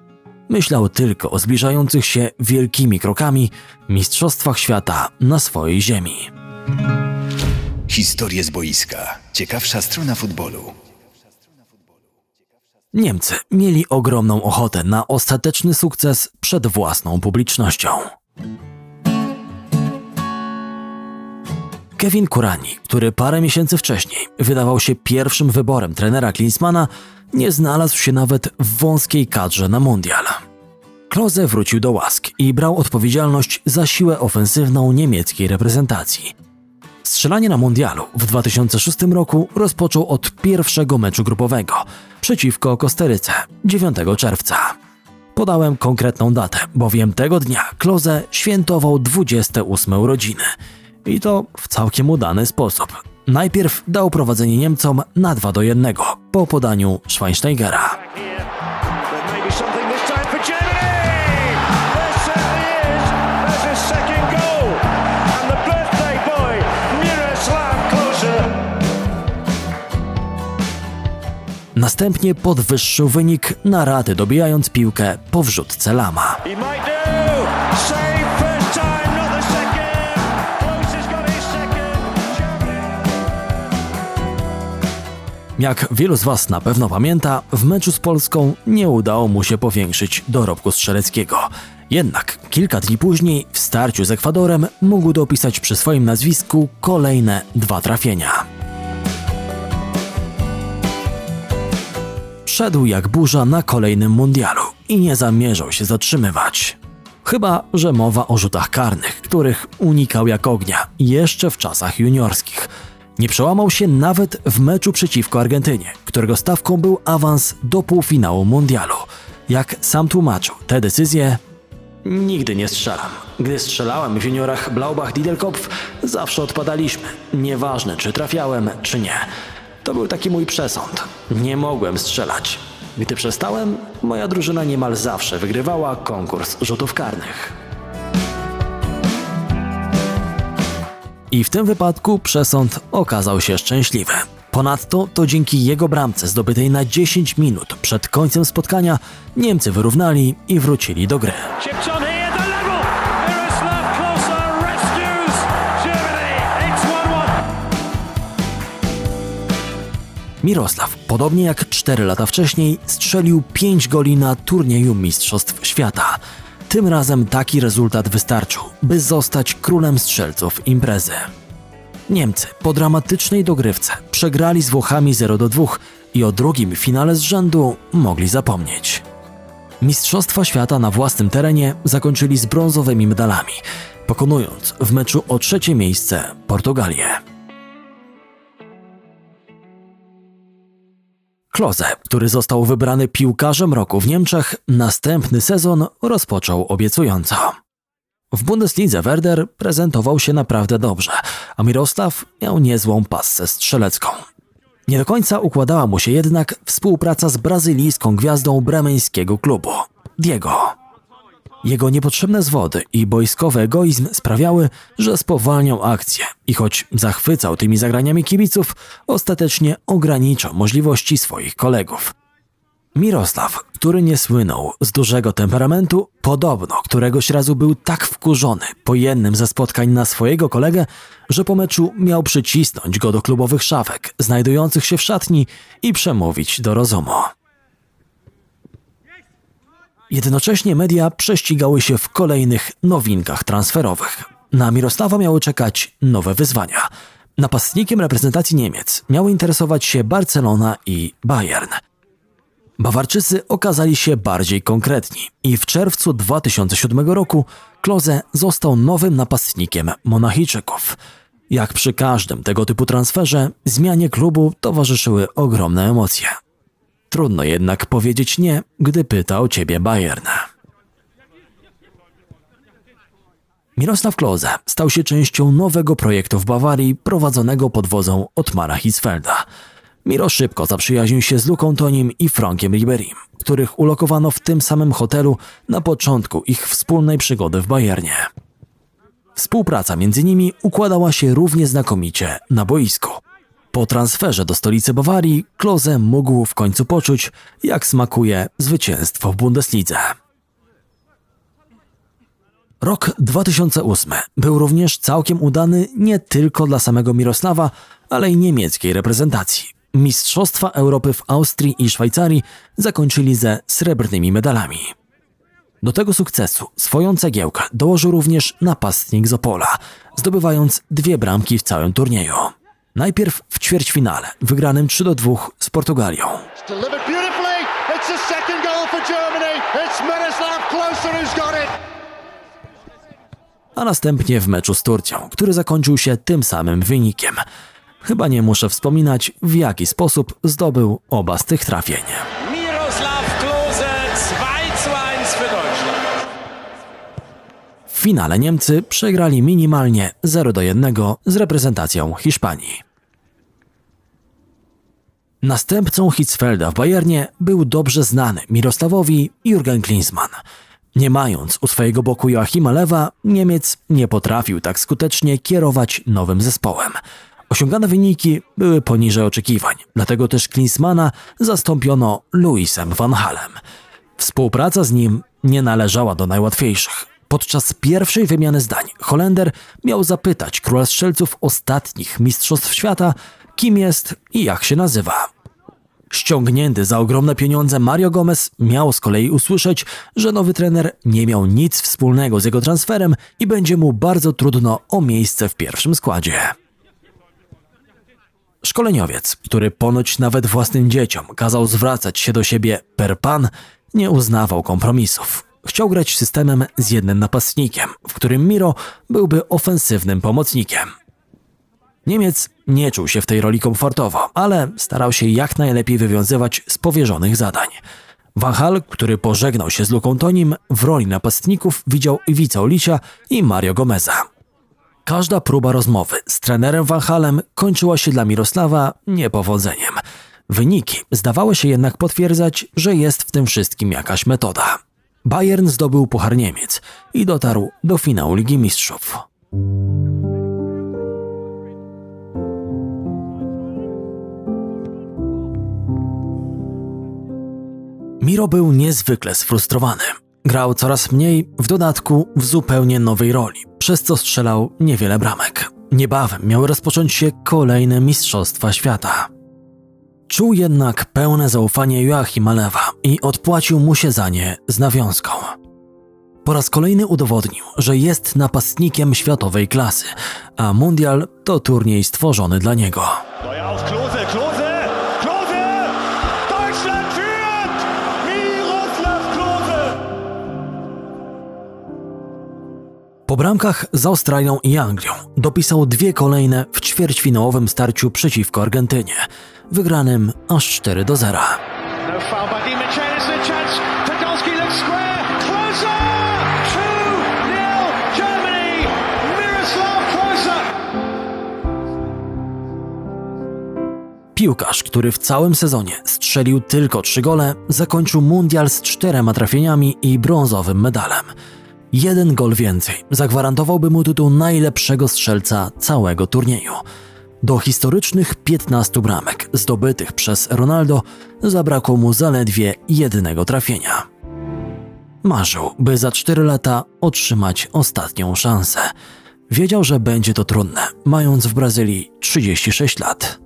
Speaker 1: Myślał tylko o zbliżających się wielkimi krokami mistrzostwach świata na swojej ziemi.
Speaker 2: Historie z boiska. Ciekawsza strona futbolu.
Speaker 1: Niemcy mieli ogromną ochotę na ostateczny sukces przed własną publicznością. Kevin Kurani, który parę miesięcy wcześniej wydawał się pierwszym wyborem trenera Klinsmana, nie znalazł się nawet w wąskiej kadrze na mundial. Klose wrócił do łask i brał odpowiedzialność za siłę ofensywną niemieckiej reprezentacji. Strzelanie na mundialu w 2006 roku rozpoczął od pierwszego meczu grupowego przeciwko Kosteryce 9 czerwca. Podałem konkretną datę, bowiem tego dnia Klose świętował 28 urodziny – i to w całkiem udany sposób. Najpierw dał prowadzenie Niemcom na 2 do 1 po podaniu Schweinsteigera. Następnie podwyższył wynik na raty, dobijając piłkę po wrzutce Lama. Jak wielu z Was na pewno pamięta, w meczu z Polską nie udało mu się powiększyć dorobku strzeleckiego. Jednak kilka dni później, w starciu z Ekwadorem, mógł dopisać przy swoim nazwisku kolejne dwa trafienia. Szedł jak burza na kolejnym mundialu i nie zamierzał się zatrzymywać. Chyba, że mowa o rzutach karnych, których unikał jak ognia jeszcze w czasach juniorskich. Nie przełamał się nawet w meczu przeciwko Argentynie, którego stawką był awans do półfinału mundialu. Jak sam tłumaczył, te decyzje Nigdy nie strzelam. Gdy strzelałem w juniorach Blaubach-Didelkopf, zawsze odpadaliśmy. Nieważne, czy trafiałem, czy nie. To był taki mój przesąd. Nie mogłem strzelać. Gdy przestałem, moja drużyna niemal zawsze wygrywała konkurs rzutów karnych. I w tym wypadku przesąd okazał się szczęśliwy. Ponadto to dzięki jego bramce zdobytej na 10 minut przed końcem spotkania Niemcy wyrównali i wrócili do gry.
Speaker 7: Chipped on here, the level. Miroslav Klose rescues Germany. It's 1-1.
Speaker 1: Mirosław, podobnie jak 4 lata wcześniej, strzelił 5 goli na turnieju Mistrzostw Świata. Tym razem taki rezultat wystarczył, by zostać królem strzelców imprezy. Niemcy po dramatycznej dogrywce przegrali z Włochami 0 do 2 i o drugim finale z rzędu mogli zapomnieć. Mistrzostwa Świata na własnym terenie zakończyli z brązowymi medalami, pokonując w meczu o trzecie miejsce Portugalię. Klose, który został wybrany piłkarzem roku w Niemczech, następny sezon rozpoczął obiecująco. W Bundeslidze Werder prezentował się naprawdę dobrze, a Mirosław miał niezłą passę strzelecką. Nie do końca układała mu się jednak współpraca z brazylijską gwiazdą bremeńskiego klubu, Diego. Jego niepotrzebne zwody i boiskowy egoizm sprawiały, że spowalniał akcję i choć zachwycał tymi zagraniami kibiców, ostatecznie ograniczał możliwości swoich kolegów. Mirosław, który nie słynął z dużego temperamentu, podobno któregoś razu był tak wkurzony po jednym ze spotkań na swojego kolegę, że po meczu miał przycisnąć go do klubowych szafek znajdujących się w szatni i przemówić do rozumu. Jednocześnie media prześcigały się w kolejnych nowinkach transferowych. Na Mirosława miały czekać nowe wyzwania. Napastnikiem reprezentacji Niemiec miały interesować się Barcelona i Bayern. Bawarczycy okazali się bardziej konkretni i w czerwcu 2007 roku Klose został nowym napastnikiem Monachijczyków. Jak przy każdym tego typu transferze, zmianie klubu towarzyszyły ogromne emocje. Trudno jednak powiedzieć nie, gdy pyta o ciebie Bayern. Mirosław Klose stał się częścią nowego projektu w Bawarii prowadzonego pod wodzą Otmara Hitzfelda. Miro szybko zaprzyjaźnił się z Luką Tonim i Frankiem Riberim, których ulokowano w tym samym hotelu na początku ich wspólnej przygody w Bayernie. Współpraca między nimi układała się równie znakomicie na boisku. Po transferze do stolicy Bawarii Klose mógł w końcu poczuć, jak smakuje zwycięstwo w Bundeslidze. Rok 2008 był również całkiem udany nie tylko dla samego Mirosława, ale i niemieckiej reprezentacji. Mistrzostwa Europy w Austrii i Szwajcarii zakończyli ze srebrnymi medalami. Do tego sukcesu swoją cegiełkę dołożył również napastnik z Opola, zdobywając dwie bramki w całym turnieju. Najpierw w ćwierćfinale, wygranym 3 do 2 z Portugalią. A następnie w meczu z Turcją, który zakończył się tym samym wynikiem. Chyba nie muszę wspominać, w jaki sposób zdobył oba z tych trafień. W finale Niemcy przegrali minimalnie 0 do 1 z reprezentacją Hiszpanii. Następcą Hitzfelda w Bayernie był dobrze znany Mirosławowi Jurgen Klinsmann. Nie mając u swojego boku Joachima Lewa, Niemiec nie potrafił tak skutecznie kierować nowym zespołem. Osiągane wyniki były poniżej oczekiwań, dlatego też Klinsmana zastąpiono Luisem Van Halem. Współpraca z nim nie należała do najłatwiejszych. Podczas pierwszej wymiany zdań Holender miał zapytać króla strzelców ostatnich mistrzostw świata, kim jest i jak się nazywa. Ściągnięty za ogromne pieniądze Mario Gomez miał z kolei usłyszeć, że nowy trener nie miał nic wspólnego z jego transferem i będzie mu bardzo trudno o miejsce w pierwszym składzie. Szkoleniowiec, który ponoć nawet własnym dzieciom kazał zwracać się do siebie per pan, nie uznawał kompromisów. Chciał grać systemem z jednym napastnikiem, w którym Miro byłby ofensywnym pomocnikiem. Niemiec nie czuł się w tej roli komfortowo, ale starał się jak najlepiej wywiązywać z powierzonych zadań. Van Hal, który pożegnał się z Luką Tonim, w roli napastników widział Iwica Olicia i Mario Gomeza. Każda próba rozmowy z trenerem Van Halem kończyła się dla Mirosława niepowodzeniem. Wyniki zdawały się jednak potwierdzać, że jest w tym wszystkim jakaś metoda. Bayern zdobył Puchar Niemiec i dotarł do finału Ligi Mistrzów. Miro był niezwykle sfrustrowany. Grał coraz mniej, w dodatku w zupełnie nowej roli, przez co strzelał niewiele bramek. Niebawem miały rozpocząć się kolejne Mistrzostwa Świata. Czuł jednak pełne zaufanie Joachima Lewa i odpłacił mu się za nie z nawiązką. Po raz kolejny udowodnił, że jest napastnikiem światowej klasy, a mundial to turniej stworzony dla niego. Po bramkach z Australią i Anglią dopisał dwie kolejne w ćwierćfinałowym starciu przeciwko Argentynie, wygranym aż 4 do 0.
Speaker 7: No foul by Di Matteo, it's a chance. Podolski looks square. Klose! 2-0 Germany! Miroslav Klose!
Speaker 1: Piłkarz, który w całym sezonie strzelił tylko trzy gole, zakończył mundial z czterema trafieniami i brązowym medalem. Jeden gol więcej zagwarantowałby mu tytuł najlepszego strzelca całego turnieju. Do historycznych 15 bramek zdobytych przez Ronaldo zabrakło mu zaledwie jednego trafienia. Marzył, by za 4 lata otrzymać ostatnią szansę. Wiedział, że będzie to trudne, mając w Brazylii 36 lat.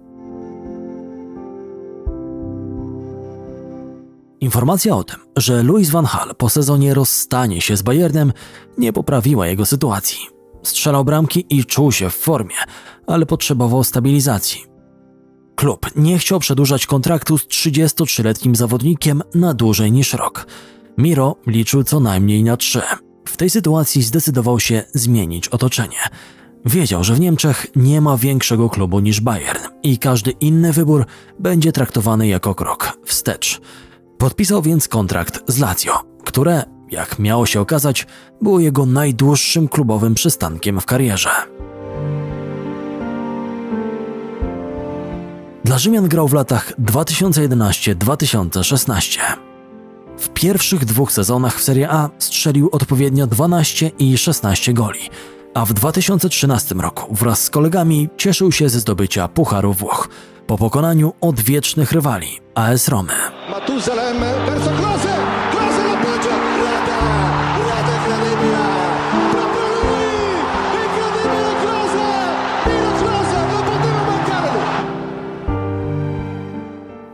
Speaker 1: Informacja o tym, że Louis van Gaal po sezonie rozstanie się z Bayernem, nie poprawiła jego sytuacji. Strzelał bramki i czuł się w formie, ale potrzebował stabilizacji. Klub nie chciał przedłużać kontraktu z 33-letnim zawodnikiem na dłużej niż rok. Miro liczył co najmniej na trzy. W tej sytuacji zdecydował się zmienić otoczenie. Wiedział, że w Niemczech nie ma większego klubu niż Bayern i każdy inny wybór będzie traktowany jako krok wstecz. Podpisał więc kontrakt z Lazio, które, jak miało się okazać, było jego najdłuższym klubowym przystankiem w karierze. Dla Rzymian grał w latach 2011-2016. W pierwszych dwóch sezonach w Serie A strzelił odpowiednio 12 i 16 goli, a w 2013 roku wraz z kolegami cieszył się ze zdobycia Pucharu Włoch po pokonaniu odwiecznych rywali AS Romy.
Speaker 8: Lui.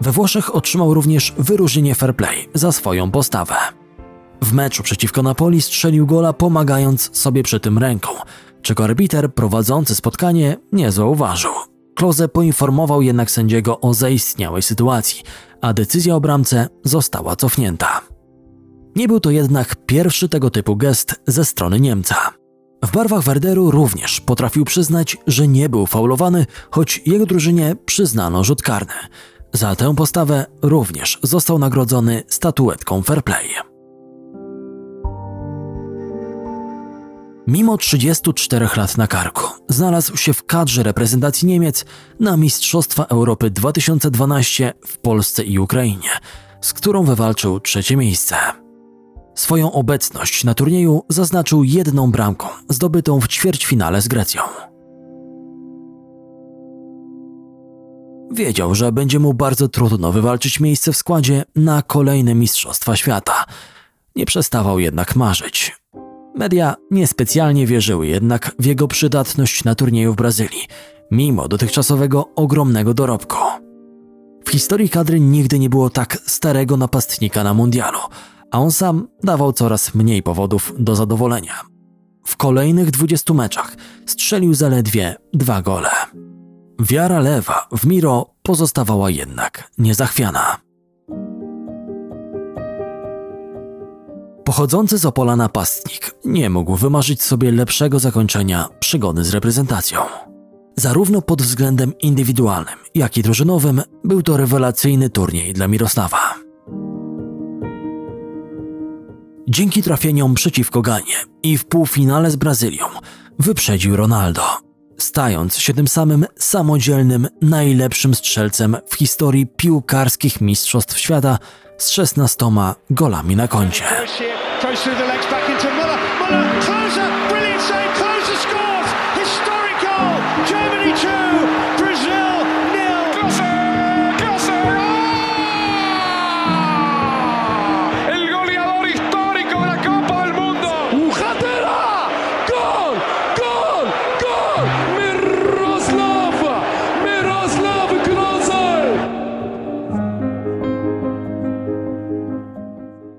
Speaker 1: We Włoszech otrzymał również wyróżnienie fair play za swoją postawę. W meczu przeciwko Napoli strzelił gola pomagając sobie przy tym ręką, czego arbiter prowadzący spotkanie nie zauważył. Klose poinformował jednak sędziego o zaistniałej sytuacji, a decyzja o bramce została cofnięta. Nie był to jednak pierwszy tego typu gest ze strony Niemca. W barwach Werderu również potrafił przyznać, że nie był faulowany, choć jego drużynie przyznano rzut karny. Za tę postawę również został nagrodzony statuetką fair play. Mimo 34 lat na karku, znalazł się w kadrze reprezentacji Niemiec na Mistrzostwa Europy 2012 w Polsce i Ukrainie, z którą wywalczył trzecie miejsce. Swoją obecność na turnieju zaznaczył jedną bramką zdobytą w ćwierćfinale z Grecją. Wiedział, że będzie mu bardzo trudno wywalczyć miejsce w składzie na kolejne Mistrzostwa Świata. Nie przestawał jednak marzyć. Media niespecjalnie wierzyły jednak w jego przydatność na turnieju w Brazylii, mimo dotychczasowego ogromnego dorobku. W historii kadry nigdy nie było tak starego napastnika na mundialu, a on sam dawał coraz mniej powodów do zadowolenia. W kolejnych 20 meczach strzelił zaledwie dwa gole. Wiara lewa w Miro pozostawała jednak niezachwiana. Pochodzący z Opola napastnik nie mógł wymarzyć sobie lepszego zakończenia przygody z reprezentacją. Zarówno pod względem indywidualnym, jak i drużynowym był to rewelacyjny turniej dla Mirosława. Dzięki trafieniom przeciwko Ganie i w półfinale z Brazylią wyprzedził Ronaldo, stając się tym samym samodzielnym najlepszym strzelcem w historii piłkarskich mistrzostw świata z 16 golami na koncie.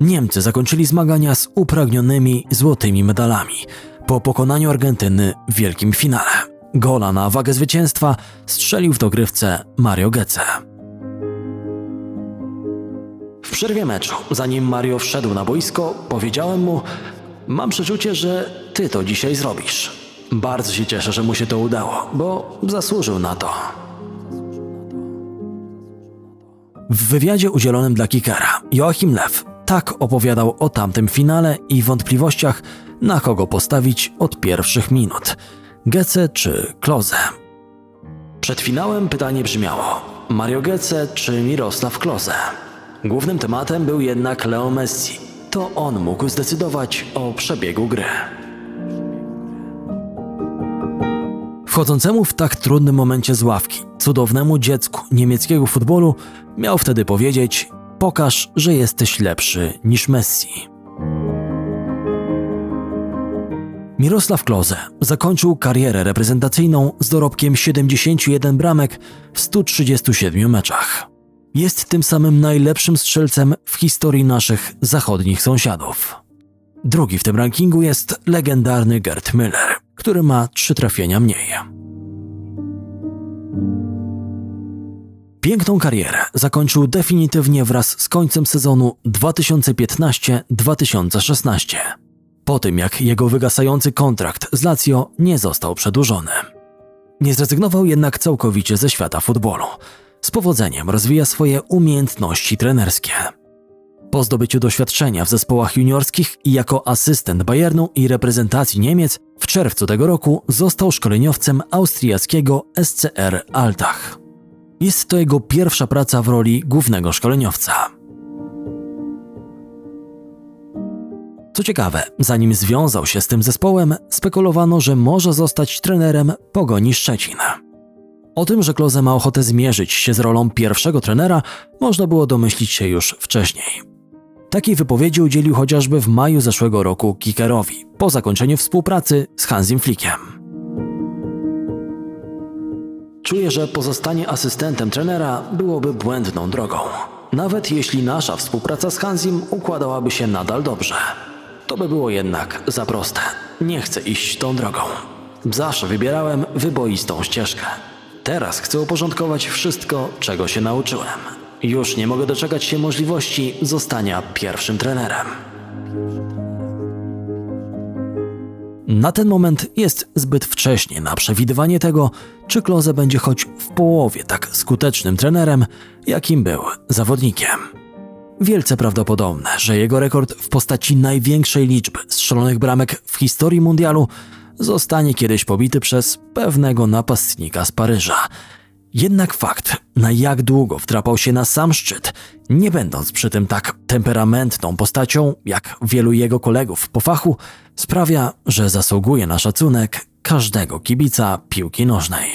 Speaker 1: Niemcy zakończyli zmagania z upragnionymi złotymi medalami po pokonaniu Argentyny w wielkim finale. Gola na wagę zwycięstwa strzelił w dogrywce Mario Götze. W przerwie meczu, zanim Mario wszedł na boisko, powiedziałem mu: Mam przeczucie, że ty to dzisiaj zrobisz. Bardzo się cieszę, że mu się to udało, bo zasłużył na to. W wywiadzie udzielonym dla Kickera Joachim Lew tak opowiadał o tamtym finale i wątpliwościach, na kogo postawić od pierwszych minut. Gece czy Klose? Przed finałem pytanie brzmiało: Mario Götze czy Mirosław Klose. Głównym tematem był jednak Leo Messi. To on mógł zdecydować o przebiegu gry. Wchodzącemu w tak trudnym momencie z ławki, cudownemu dziecku niemieckiego futbolu, miał wtedy powiedzieć: Pokaż, że jesteś lepszy niż Messi. Mirosław Klose zakończył karierę reprezentacyjną z dorobkiem 71 bramek w 137 meczach. Jest tym samym najlepszym strzelcem w historii naszych zachodnich sąsiadów. Drugi w tym rankingu jest legendarny Gerd Müller, który ma trzy trafienia mniej. Piękną karierę zakończył definitywnie wraz z końcem sezonu 2015-2016 po tym jak jego wygasający kontrakt z Lazio nie został przedłużony. Nie zrezygnował jednak całkowicie ze świata futbolu. Z powodzeniem rozwija swoje umiejętności trenerskie. Po zdobyciu doświadczenia w zespołach juniorskich i jako asystent Bayernu i reprezentacji Niemiec w czerwcu tego roku został szkoleniowcem austriackiego SCR Altach. Jest to jego pierwsza praca w roli głównego szkoleniowca. Co ciekawe, zanim związał się z tym zespołem, spekulowano, że może zostać trenerem Pogoni Szczecin. O tym, że Kloze ma ochotę zmierzyć się z rolą pierwszego trenera, można było domyślić się już wcześniej. Takiej wypowiedzi udzielił chociażby w maju zeszłego roku Kikerowi, po zakończeniu współpracy z Hansim Flickiem. Czuję, że pozostanie asystentem trenera byłoby błędną drogą. Nawet jeśli nasza współpraca z Hansim układałaby się nadal dobrze. To by było jednak za proste. Nie chcę iść tą drogą. Zawsze wybierałem wyboistą ścieżkę. Teraz chcę uporządkować wszystko, czego się nauczyłem. Już nie mogę doczekać się możliwości zostania pierwszym trenerem. Na ten moment jest zbyt wcześnie na przewidywanie tego, czy Kloze będzie choć w połowie tak skutecznym trenerem, jakim był zawodnikiem. Wielce prawdopodobne, że jego rekord w postaci największej liczby strzelonych bramek w historii mundialu zostanie kiedyś pobity przez pewnego napastnika z Paryża. Jednak fakt, na jak długo wdrapał się na sam szczyt, nie będąc przy tym tak temperamentną postacią jak wielu jego kolegów po fachu, sprawia, że zasługuje na szacunek każdego kibica piłki nożnej.